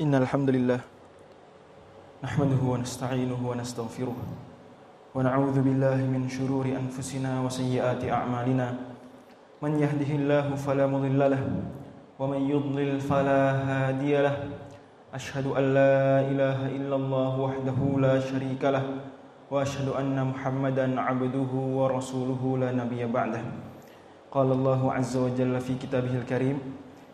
إن الحمد لله نحمده ونستعينه ونستغفره ونعوذ بالله من شرور أنفسنا وسيئات أعمالنا. من يهده الله فلا مضل له ومن يضلل فلا هادي له. أشهد أن لا إله إلا الله وحده لا شريك له وأشهد أن محمدا عبده ورسوله لا نبي بعده. قال الله عز وجل في كتابه الكريم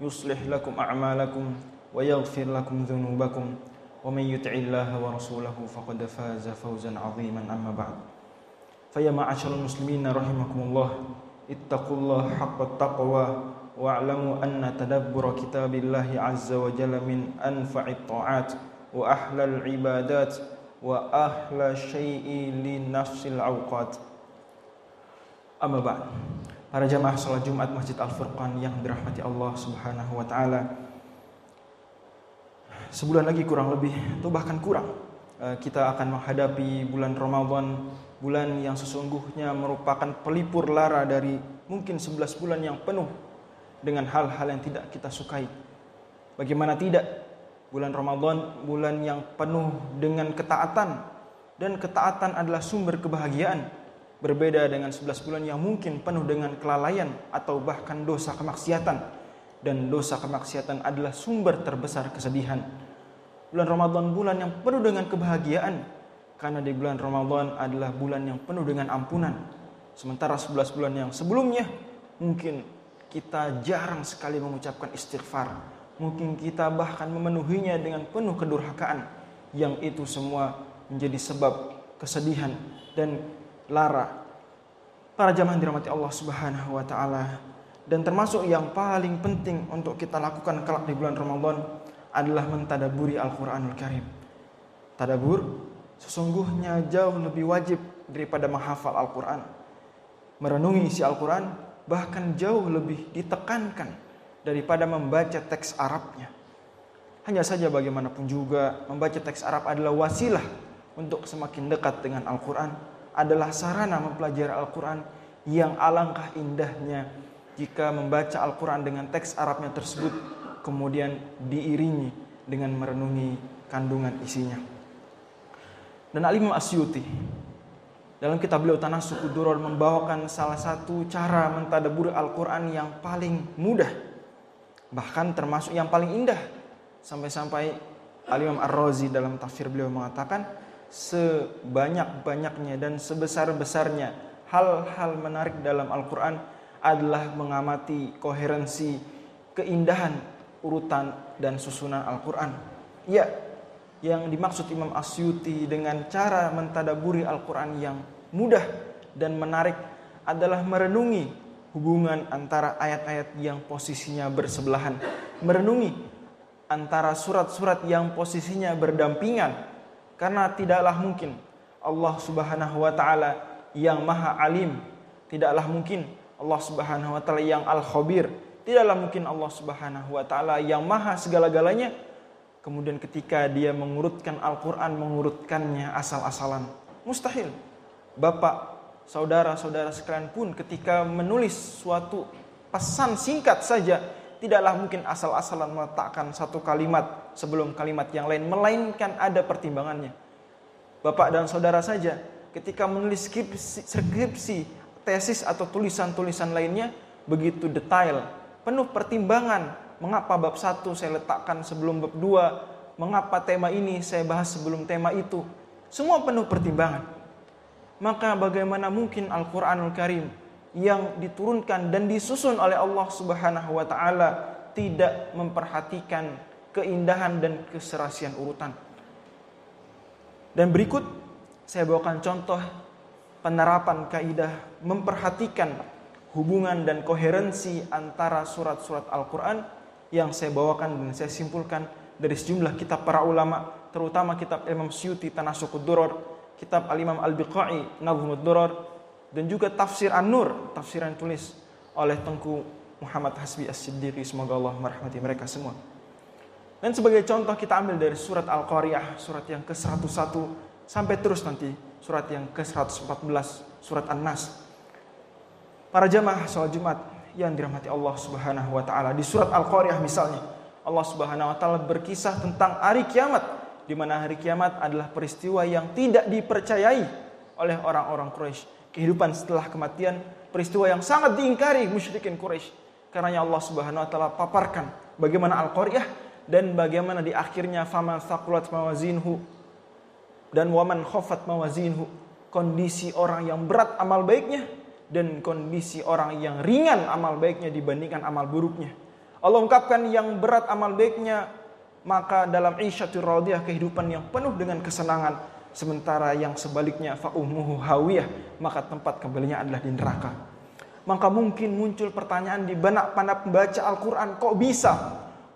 يصلح لكم أعمالكم ويغفر لكم ذنوبكم. ومن يطع الله ورسوله فقد فاز فوزا عظيما أما بعد. فيا معاشر المسلمين رحمكم الله اتقوا الله حق التقوى واعلموا أن تدبر كتاب الله عز وجل من أنفع الطاعات وأحلى العبادات وأحلى شيء لنفس الأوقات. أما بعد. Para jamaah sholat Jumat Masjid Al-Furqan yang dirahmati Allah Subhanahu wa taala. Sebulan lagi kurang lebih atau bahkan kurang eh, kita akan menghadapi bulan Ramadan, bulan yang sesungguhnya merupakan pelipur lara dari mungkin 11 bulan yang penuh dengan hal-hal yang tidak kita sukai. Bagaimana tidak? Bulan Ramadan bulan yang penuh dengan ketaatan dan ketaatan adalah sumber kebahagiaan Berbeda dengan 11 bulan yang mungkin penuh dengan kelalaian atau bahkan dosa kemaksiatan. Dan dosa kemaksiatan adalah sumber terbesar kesedihan. Bulan Ramadan bulan yang penuh dengan kebahagiaan. Karena di bulan Ramadan adalah bulan yang penuh dengan ampunan. Sementara 11 bulan yang sebelumnya mungkin kita jarang sekali mengucapkan istighfar. Mungkin kita bahkan memenuhinya dengan penuh kedurhakaan. Yang itu semua menjadi sebab kesedihan dan lara. Para jamaah dirahmati Allah Subhanahu wa taala dan termasuk yang paling penting untuk kita lakukan kelak di bulan Ramadan adalah mentadaburi Al-Qur'anul Karim. Tadabur sesungguhnya jauh lebih wajib daripada menghafal Al-Qur'an. Merenungi isi Al-Qur'an bahkan jauh lebih ditekankan daripada membaca teks Arabnya. Hanya saja bagaimanapun juga membaca teks Arab adalah wasilah untuk semakin dekat dengan Al-Qur'an adalah sarana mempelajari Al-Quran yang alangkah indahnya jika membaca Al-Quran dengan teks Arabnya tersebut kemudian diiringi dengan merenungi kandungan isinya. Dan Al-Imam Asyuti dalam kitab beliau Tanah Suku Duror membawakan salah satu cara mentadaburi Al-Quran yang paling mudah. Bahkan termasuk yang paling indah. Sampai-sampai Al-Imam Ar-Razi dalam tafsir beliau mengatakan sebanyak-banyaknya dan sebesar-besarnya hal-hal menarik dalam Al-Quran adalah mengamati koherensi, keindahan, urutan, dan susunan Al-Quran. Ya, yang dimaksud Imam Asyuti dengan cara mentadaburi Al-Quran yang mudah dan menarik adalah merenungi hubungan antara ayat-ayat yang posisinya bersebelahan. Merenungi antara surat-surat yang posisinya berdampingan karena tidaklah mungkin Allah Subhanahu wa taala yang Maha Alim, tidaklah mungkin Allah Subhanahu wa taala yang Al-Khabir, tidaklah mungkin Allah Subhanahu wa taala yang Maha segala-galanya. Kemudian ketika dia mengurutkan Al-Qur'an mengurutkannya asal-asalan. Mustahil. Bapak, saudara-saudara sekalian pun ketika menulis suatu pesan singkat saja tidaklah mungkin asal-asalan meletakkan satu kalimat sebelum kalimat yang lain, melainkan ada pertimbangannya. Bapak dan saudara saja, ketika menulis skripsi, skripsi tesis atau tulisan-tulisan lainnya, begitu detail, penuh pertimbangan. Mengapa bab satu saya letakkan sebelum bab dua? Mengapa tema ini saya bahas sebelum tema itu? Semua penuh pertimbangan. Maka bagaimana mungkin Al-Quranul Karim yang diturunkan dan disusun oleh Allah Subhanahu wa taala tidak memperhatikan keindahan dan keserasian urutan. Dan berikut saya bawakan contoh penerapan kaidah memperhatikan hubungan dan koherensi antara surat-surat Al-Qur'an yang saya bawakan dan saya simpulkan dari sejumlah kitab para ulama, terutama kitab Imam Syuti Tanasukud Duror, kitab Al-Imam Al-Biqai Nazmud Duror, dan juga tafsir An-Nur, tafsir tulis oleh Tengku Muhammad Hasbi As-Siddiqi, semoga Allah merahmati mereka semua. Dan sebagai contoh kita ambil dari surat Al-Qariyah, surat yang ke-101 sampai terus nanti surat yang ke-114, surat An-Nas. Para jamaah sholat Jumat yang dirahmati Allah Subhanahu wa taala. Di surat Al-Qariyah misalnya, Allah Subhanahu wa taala berkisah tentang hari kiamat di mana hari kiamat adalah peristiwa yang tidak dipercayai oleh orang-orang Quraisy. Kehidupan setelah kematian, peristiwa yang sangat diingkari musyrikin Quraisy. Karena Allah Subhanahu wa taala paparkan bagaimana Al-Qariyah dan bagaimana di akhirnya faman saqulat mawazinhu dan waman khafat mawazinhu kondisi orang yang berat amal baiknya dan kondisi orang yang ringan amal baiknya dibandingkan amal buruknya. Allah ungkapkan yang berat amal baiknya maka dalam isyatul radiyah kehidupan yang penuh dengan kesenangan sementara yang sebaliknya fa ummuhu hawiyah maka tempat kembalinya adalah di neraka. Maka mungkin muncul pertanyaan di benak para pembaca Al-Qur'an, kok bisa?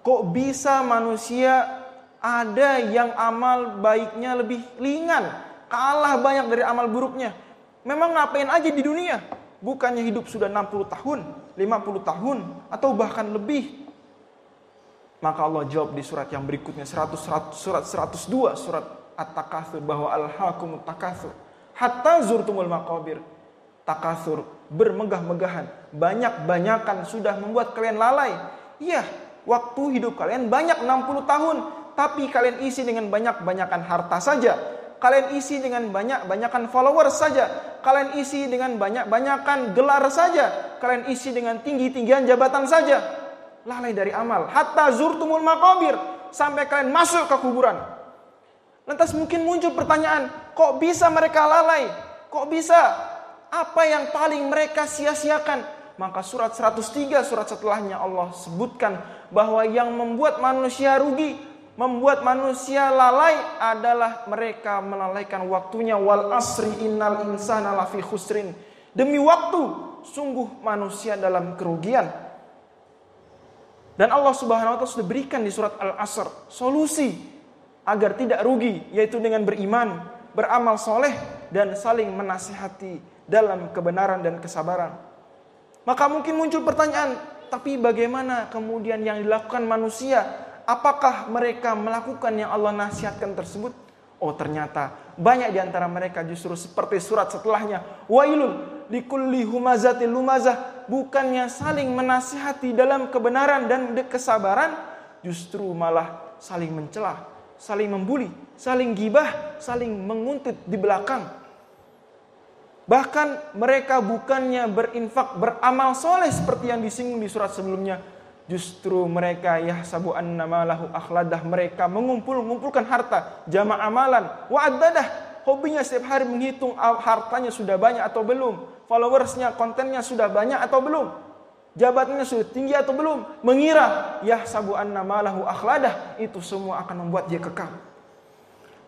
Kok bisa manusia ada yang amal baiknya lebih ringan, kalah banyak dari amal buruknya? Memang ngapain aja di dunia? Bukannya hidup sudah 60 tahun, 50 tahun, atau bahkan lebih. Maka Allah jawab di surat yang berikutnya, 100, 100, surat 102, surat At-Takathur, bahwa Al-Hakum Takathur. Hatta zurtumul maqabir. Takathur, bermegah-megahan, banyak-banyakan sudah membuat kalian lalai. Iya, waktu hidup kalian banyak 60 tahun, tapi kalian isi dengan banyak-banyakan harta saja Kalian isi dengan banyak-banyakan followers saja. Kalian isi dengan banyak-banyakan gelar saja. Kalian isi dengan tinggi-tinggian jabatan saja. Lalai dari amal. Hatta zurtumul maqabir. Sampai kalian masuk ke kuburan. Lantas mungkin muncul pertanyaan, kok bisa mereka lalai? Kok bisa? Apa yang paling mereka sia-siakan? Maka surat 103, surat setelahnya Allah sebutkan bahwa yang membuat manusia rugi membuat manusia lalai adalah mereka melalaikan waktunya wal asri innal insana lafi khusrin demi waktu sungguh manusia dalam kerugian dan Allah Subhanahu wa taala sudah berikan di surat Al-Asr solusi agar tidak rugi yaitu dengan beriman, beramal soleh dan saling menasihati dalam kebenaran dan kesabaran. Maka mungkin muncul pertanyaan, tapi bagaimana kemudian yang dilakukan manusia apakah mereka melakukan yang Allah nasihatkan tersebut? Oh ternyata banyak di antara mereka justru seperti surat setelahnya. Wailun likulli humazatil lumazah. Bukannya saling menasihati dalam kebenaran dan kesabaran. Justru malah saling mencela, saling membuli, saling gibah, saling menguntit di belakang. Bahkan mereka bukannya berinfak, beramal soleh seperti yang disinggung di surat sebelumnya. Justru mereka ya sabu annamalahu akhladah mereka mengumpul-ngumpulkan harta, jama amalan, wa'adadah Hobinya setiap hari menghitung hartanya sudah banyak atau belum, followersnya, kontennya sudah banyak atau belum, jabatannya sudah tinggi atau belum, mengira ya sabu annamalahu akhladah. Itu semua akan membuat dia kekal.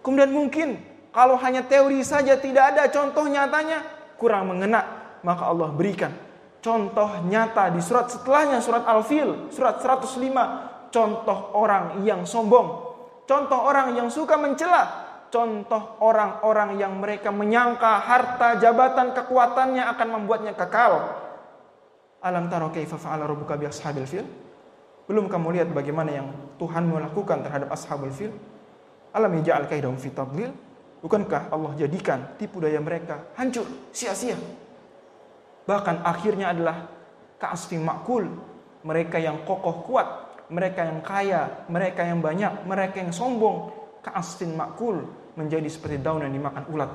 Kemudian mungkin kalau hanya teori saja tidak ada contoh nyatanya kurang mengena, maka Allah berikan contoh nyata di surat setelahnya surat Al-Fil surat 105 contoh orang yang sombong contoh orang yang suka mencela contoh orang-orang yang mereka menyangka harta jabatan kekuatannya akan membuatnya kekal alam taro kaifa fa'ala rabbuka bi ashabil fil belum kamu lihat bagaimana yang Tuhan melakukan terhadap ashabul fil alam yaj'al kaidahum fi tadlil bukankah Allah jadikan tipu daya mereka hancur sia-sia Bahkan akhirnya adalah ka'asfin makul. Mereka yang kokoh kuat, mereka yang kaya, mereka yang banyak, mereka yang sombong. Ka'asfin makul menjadi seperti daun yang dimakan ulat.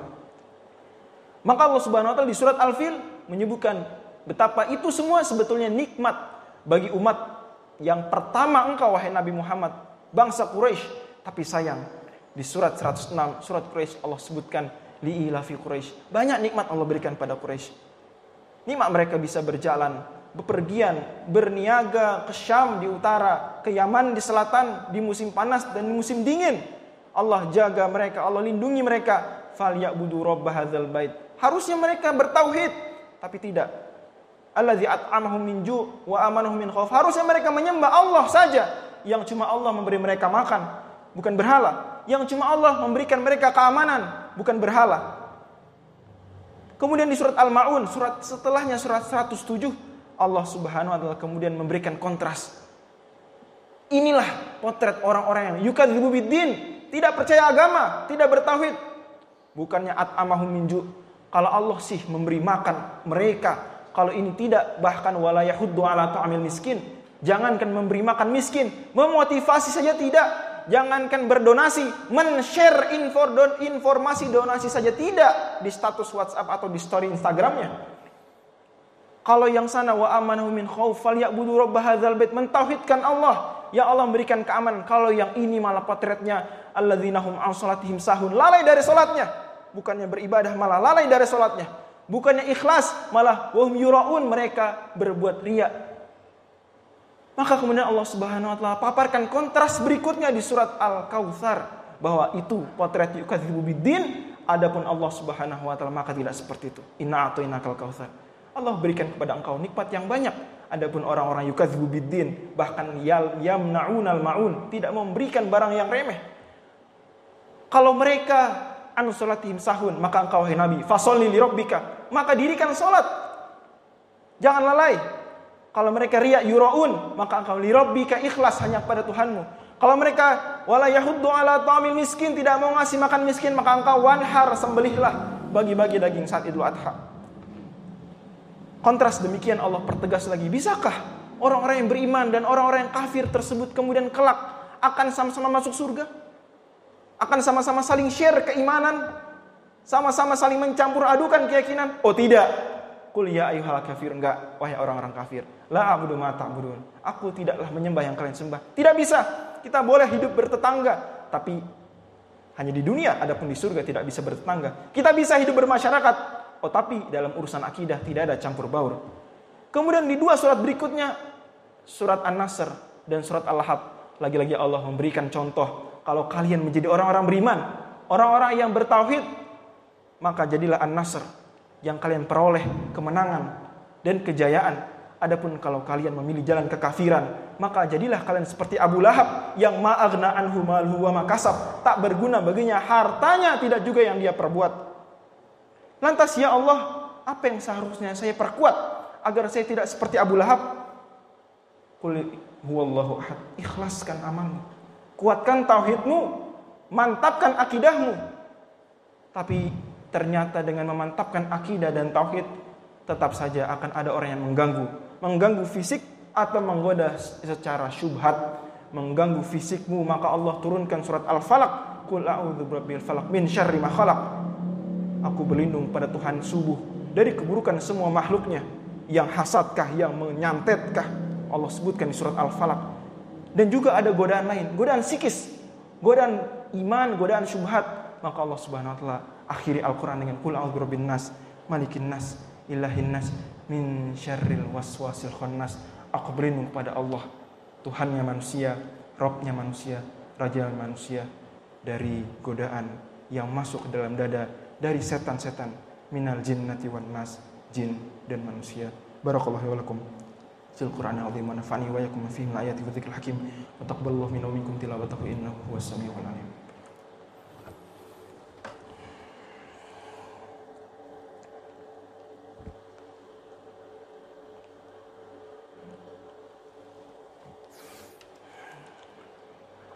Maka Allah Subhanahu wa taala di surat Al-Fil menyebutkan betapa itu semua sebetulnya nikmat bagi umat yang pertama engkau wahai Nabi Muhammad, bangsa Quraisy. Tapi sayang, di surat 106 surat Quraisy Allah sebutkan li'ilafi Quraisy. Banyak nikmat Allah berikan pada Quraisy. Nikmat mereka bisa berjalan, bepergian, berniaga ke Syam di utara, ke Yaman di selatan, di musim panas dan di musim dingin. Allah jaga mereka, Allah lindungi mereka. Fal ya'budu rabb hadzal bait. Harusnya mereka bertauhid, tapi tidak. Allazi at'amahum min ju' wa amanahum min khauf. Harusnya mereka menyembah Allah saja, yang cuma Allah memberi mereka makan, bukan berhala. Yang cuma Allah memberikan mereka keamanan, bukan berhala. Kemudian di surat Al-Maun, surat setelahnya surat 107, Allah Subhanahu wa taala kemudian memberikan kontras. Inilah potret orang-orang yang yukadzibu biddin, tidak percaya agama, tidak bertauhid. Bukannya at'amahum minju. Kalau Allah sih memberi makan mereka, kalau ini tidak bahkan wala yahuddu ala ta'amil miskin, jangankan memberi makan miskin, memotivasi saja tidak jangankan berdonasi, men-share informasi donasi saja tidak di status WhatsApp atau di story Instagramnya. Kalau yang sana wa amanahu min khauf falyabudu rabb hadzal bait mentauhidkan Allah, ya Allah memberikan keamanan. Kalau yang ini malah potretnya alladzina hum an salatihim sahun, lalai dari salatnya. Bukannya beribadah malah lalai dari salatnya. Bukannya ikhlas malah wahum yuraun mereka berbuat riak maka kemudian Allah Subhanahu wa taala paparkan kontras berikutnya di surat Al-Kautsar bahwa itu potret yukadzibu biddin adapun Allah Subhanahu wa taala maka tidak seperti itu. Inna a'tainakal kautsar. Allah berikan kepada engkau nikmat yang banyak. Adapun orang-orang yukadzibu biddin bahkan yal yamnaunal maun tidak memberikan barang yang remeh. Kalau mereka anu salatihim sahun maka engkau hai nabi fasolli li rabbika maka dirikan salat. Jangan lalai kalau mereka riak yuraun, maka engkau lirabbika ikhlas hanya kepada Tuhanmu. Kalau mereka wala yahuddu ala ta'amil miskin, tidak mau ngasih makan miskin, maka engkau wanhar sembelihlah bagi-bagi daging saat Idul Adha. Kontras demikian Allah pertegas lagi. Bisakah orang-orang yang beriman dan orang-orang yang kafir tersebut kemudian kelak akan sama-sama masuk surga? Akan sama-sama saling share keimanan? Sama-sama saling mencampur adukan keyakinan? Oh tidak. Kul ya ayuhal kafir enggak wahai orang-orang kafir. La abudu ma ta'budun. Aku tidaklah menyembah yang kalian sembah. Tidak bisa. Kita boleh hidup bertetangga, tapi hanya di dunia adapun di surga tidak bisa bertetangga. Kita bisa hidup bermasyarakat, oh tapi dalam urusan akidah tidak ada campur baur. Kemudian di dua surat berikutnya surat An-Nasr dan surat Al-Lahab lagi-lagi Allah memberikan contoh kalau kalian menjadi orang-orang beriman, orang-orang yang bertauhid, maka jadilah An-Nasr yang kalian peroleh kemenangan dan kejayaan. Adapun kalau kalian memilih jalan kekafiran, maka jadilah kalian seperti Abu Lahab yang ma'agna anhu malhu wa makasab, tak berguna baginya hartanya tidak juga yang dia perbuat. Lantas ya Allah, apa yang seharusnya saya perkuat agar saya tidak seperti Abu Lahab? Qul huwallahu ahad. Ikhlaskan amalmu. Kuatkan tauhidmu, mantapkan akidahmu. Tapi ternyata dengan memantapkan akidah dan tauhid tetap saja akan ada orang yang mengganggu, mengganggu fisik atau menggoda secara syubhat, mengganggu fisikmu maka Allah turunkan surat Al-Falaq, qul a'udzu min. Aku berlindung pada Tuhan subuh dari keburukan semua makhluknya yang hasadkah, yang menyantetkah. Allah sebutkan di surat Al-Falaq. Dan juga ada godaan lain, godaan psikis, godaan iman, godaan syubhat. Maka Allah Subhanahu wa taala akhiri Al-Quran dengan Qul a'udzu birabbin nas, malikin nas, ilahin nas, min syarril waswasil khannas. Aku berlindung kepada Allah, Tuhannya manusia, Robnya manusia, Raja manusia dari godaan yang masuk ke dalam dada dari setan-setan minal jinnati wan nas, jin dan manusia. Barakallahu wa lakum. Fil Qur'an al-azim wa nafa'ani wa yakum fihi ayati wa dzikril hakim. Wa taqabbalallahu minna wa minkum tilawatahu innahu huwas samiul alim.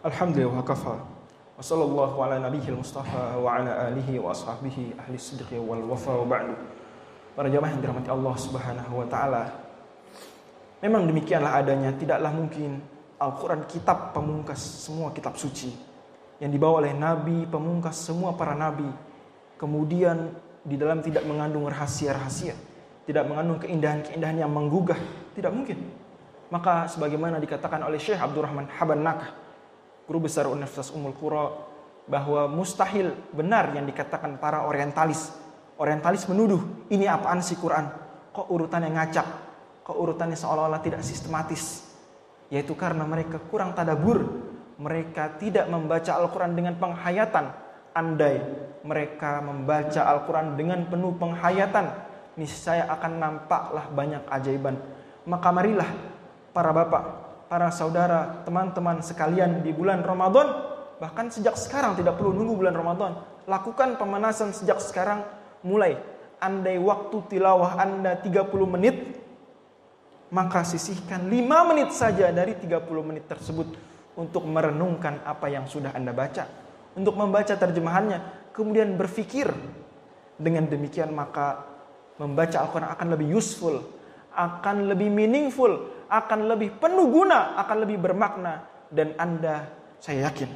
Alhamdulillah wa kafa. Wa sallallahu ala nabiyil mustafa wa ala alihi wa ashabihi ahli sidqi wal wafa wa ba'du. Para jamaah yang dirahmati Allah Subhanahu wa taala. Memang demikianlah adanya, tidaklah mungkin Al-Qur'an kitab pemungkas semua kitab suci yang dibawa oleh nabi pemungkas semua para nabi. Kemudian di dalam tidak mengandung rahasia-rahasia, tidak mengandung keindahan-keindahan yang menggugah, tidak mungkin. Maka sebagaimana dikatakan oleh Syekh Abdurrahman Haban Nakah guru besar Universitas Ummul Qura bahwa mustahil benar yang dikatakan para orientalis. Orientalis menuduh, ini apaan sih Quran? Kok urutannya ngacak? Kok urutannya seolah-olah tidak sistematis? Yaitu karena mereka kurang tadabur. Mereka tidak membaca Al-Quran dengan penghayatan. Andai mereka membaca Al-Quran dengan penuh penghayatan, niscaya akan nampaklah banyak ajaiban. Maka marilah para bapak, para saudara, teman-teman sekalian di bulan Ramadan, bahkan sejak sekarang tidak perlu nunggu bulan Ramadan. Lakukan pemanasan sejak sekarang mulai. Andai waktu tilawah Anda 30 menit, maka sisihkan 5 menit saja dari 30 menit tersebut untuk merenungkan apa yang sudah Anda baca, untuk membaca terjemahannya, kemudian berpikir. Dengan demikian maka membaca Al-Quran akan lebih useful, akan lebih meaningful, akan lebih penuh guna, akan lebih bermakna. Dan Anda, saya yakin,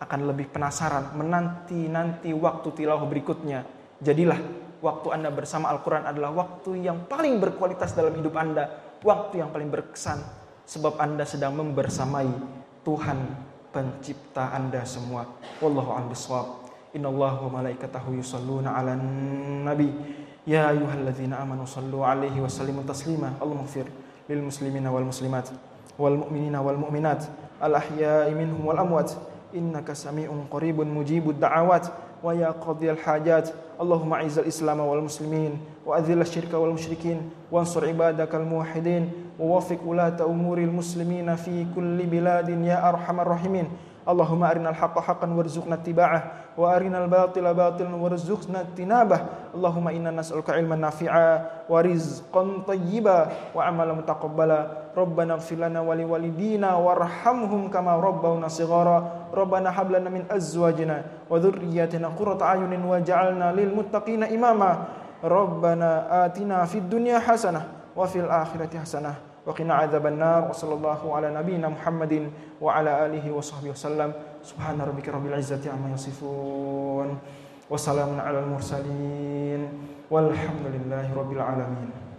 akan lebih penasaran menanti-nanti waktu tilawah berikutnya. Jadilah waktu Anda bersama Al-Quran adalah waktu yang paling berkualitas dalam hidup Anda. Waktu yang paling berkesan. Sebab Anda sedang membersamai Tuhan pencipta Anda semua. Wallahu a'lam bishawab. Allah wa malaikatahu yusalluna ala nabi. Ya ayyuhalladzina amanu sallu alaihi wa sallimu taslima. Allahumma lil muslimina wal muslimat wal mu'minina wal mu'minat al ahya'i minhum wal amwat innaka sami'un qaribun mujibud da'awat ويا قضي الحاجات. اللهم اعز الإسلام والمسلمين وأذل الشرك والمشركين وانصر عبادك الموحدين ووفق ولاة أمور المسلمين في كل بلاد يا أرحم الراحمين. اللهم أرنا الحق حقا وارزقنا اتباعه. وأرنا الباطل باطلا وارزقنا اجتنابه. اللهم إنا نسألك علما نافعا ورزقا طيبا وعملا متقبلا. ربنا اغفر لنا ولوالدينا وارحمهم كما ربونا صغارا. ربنا هب لنا من أزواجنا وذرياتنا قرة أعين واجعلنا للمتقين إماما. ربنا آتنا في الدنيا حسنة وفي الآخرة حسنة وقنا عذاب النار. وصلى الله على نبينا محمد وعلى آله وصحبه وسلم. Subhana rabbika rabbil izzati amma yasifun. Wassalamun alal mursalin. Walhamdulillahi rabbil alamin.